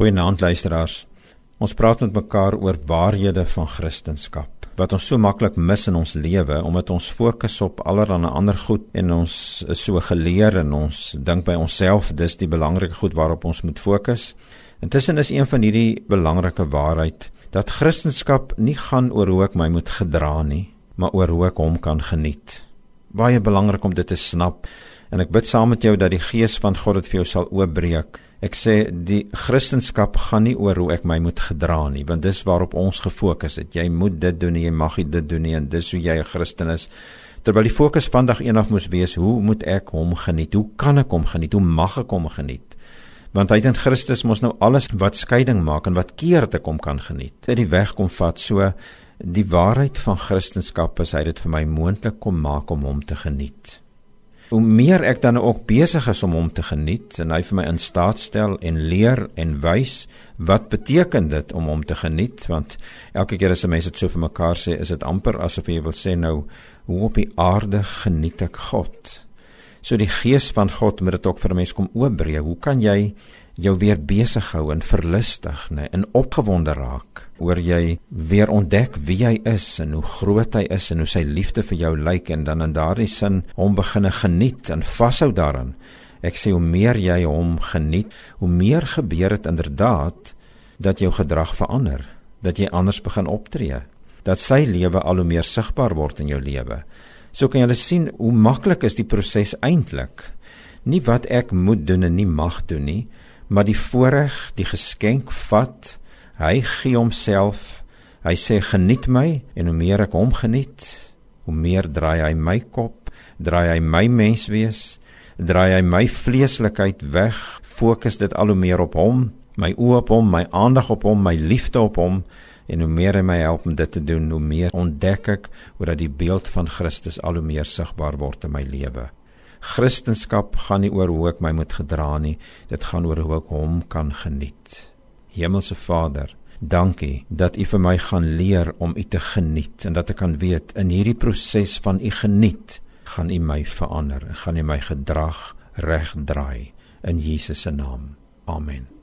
Goeienaand luisteraars. Ons praat met mekaar oor waarhede van Christendom wat ons so maklik mis in ons lewe omdat ons fokus op allerlei ander goed en ons is so geleer en ons dink by onsself dis die belangrike goed waarop ons moet fokus. Intussen is een van hierdie belangrike waarheid dat Christendom nie gaan oor hoe ek my moet gedra nie, maar oor hoe ek hom kan geniet. Baie belangrik om dit te snap en ek bid saam met jou dat die gees van God dit vir jou sal oopbreek Ek sê die Christendom gaan nie oor hoe ek my moet gedra nie, want dis waarop ons gefokus het. Jy moet dit doen, jy mag dit doen nie en dis hoe jy 'n Christen is. Terwyl die fokus vandag eendag moes wees, hoe moet ek hom geniet? Hoe kan ek hom geniet? Hoe mag ek hom geniet? Want hy het in Christus mos nou alles wat skeiding maak en wat keer te kom kan geniet. Dit die weg kom vat so die waarheid van Christendom is hy dit vir my moontlik kom maak om hom te geniet hoe meer ek dan ook besig is om hom te geniet en hy vir my in staat stel en leer en wys wat beteken dit om hom te geniet? Want elke keer as 'n mens dit so vir mekaar sê is dit amper asof jy wil sê nou hoe op die aarde geniet ek God? So die gees van God moet dit ook vir 'n mens kom oopbreek. Hoe kan jy jou weer besig hou en verlustig, nê, en opgewonde raak oor jy weer ontdek wie hy is en hoe groot hy is en hoe sy liefde vir jou lyk en dan in daardie sin hom beginne geniet en vashou daarin. Ek sê hoe meer jy hom geniet, hoe meer gebeur dit inderdaad dat jou gedrag verander, dat jy anders begin optree, dat sy lewe al hoe meer sigbaar word in jou lewe. So kan jy hulle sien hoe maklik is die proses eintlik. Nie wat ek moet doen en nie mag doen nie, maar die voorreg, die geskenk vat. Hy gee homself. Hy sê geniet my en hoe meer ek hom geniet, hoe meer draai hy my kop, draai hy my mens wees, draai hy my vleeslikheid weg, fokus dit al hoe meer op hom, my oë op hom, my aandag op hom, my liefde op hom en hoe meer hy my help om dit te doen, hoe meer ontdek ek hoe dat die beeld van Christus al hoe meer sigbaar word in my lewe. Christendom gaan nie oor hoe ek my moet gedra nie, dit gaan oor hoe ek hom kan geniet. Hemelse Vader, dankie dat U vir my gaan leer om U te geniet en dat ek kan weet in hierdie proses van U geniet, gaan U my verander en gaan U my gedrag regdraai in Jesus se naam. Amen.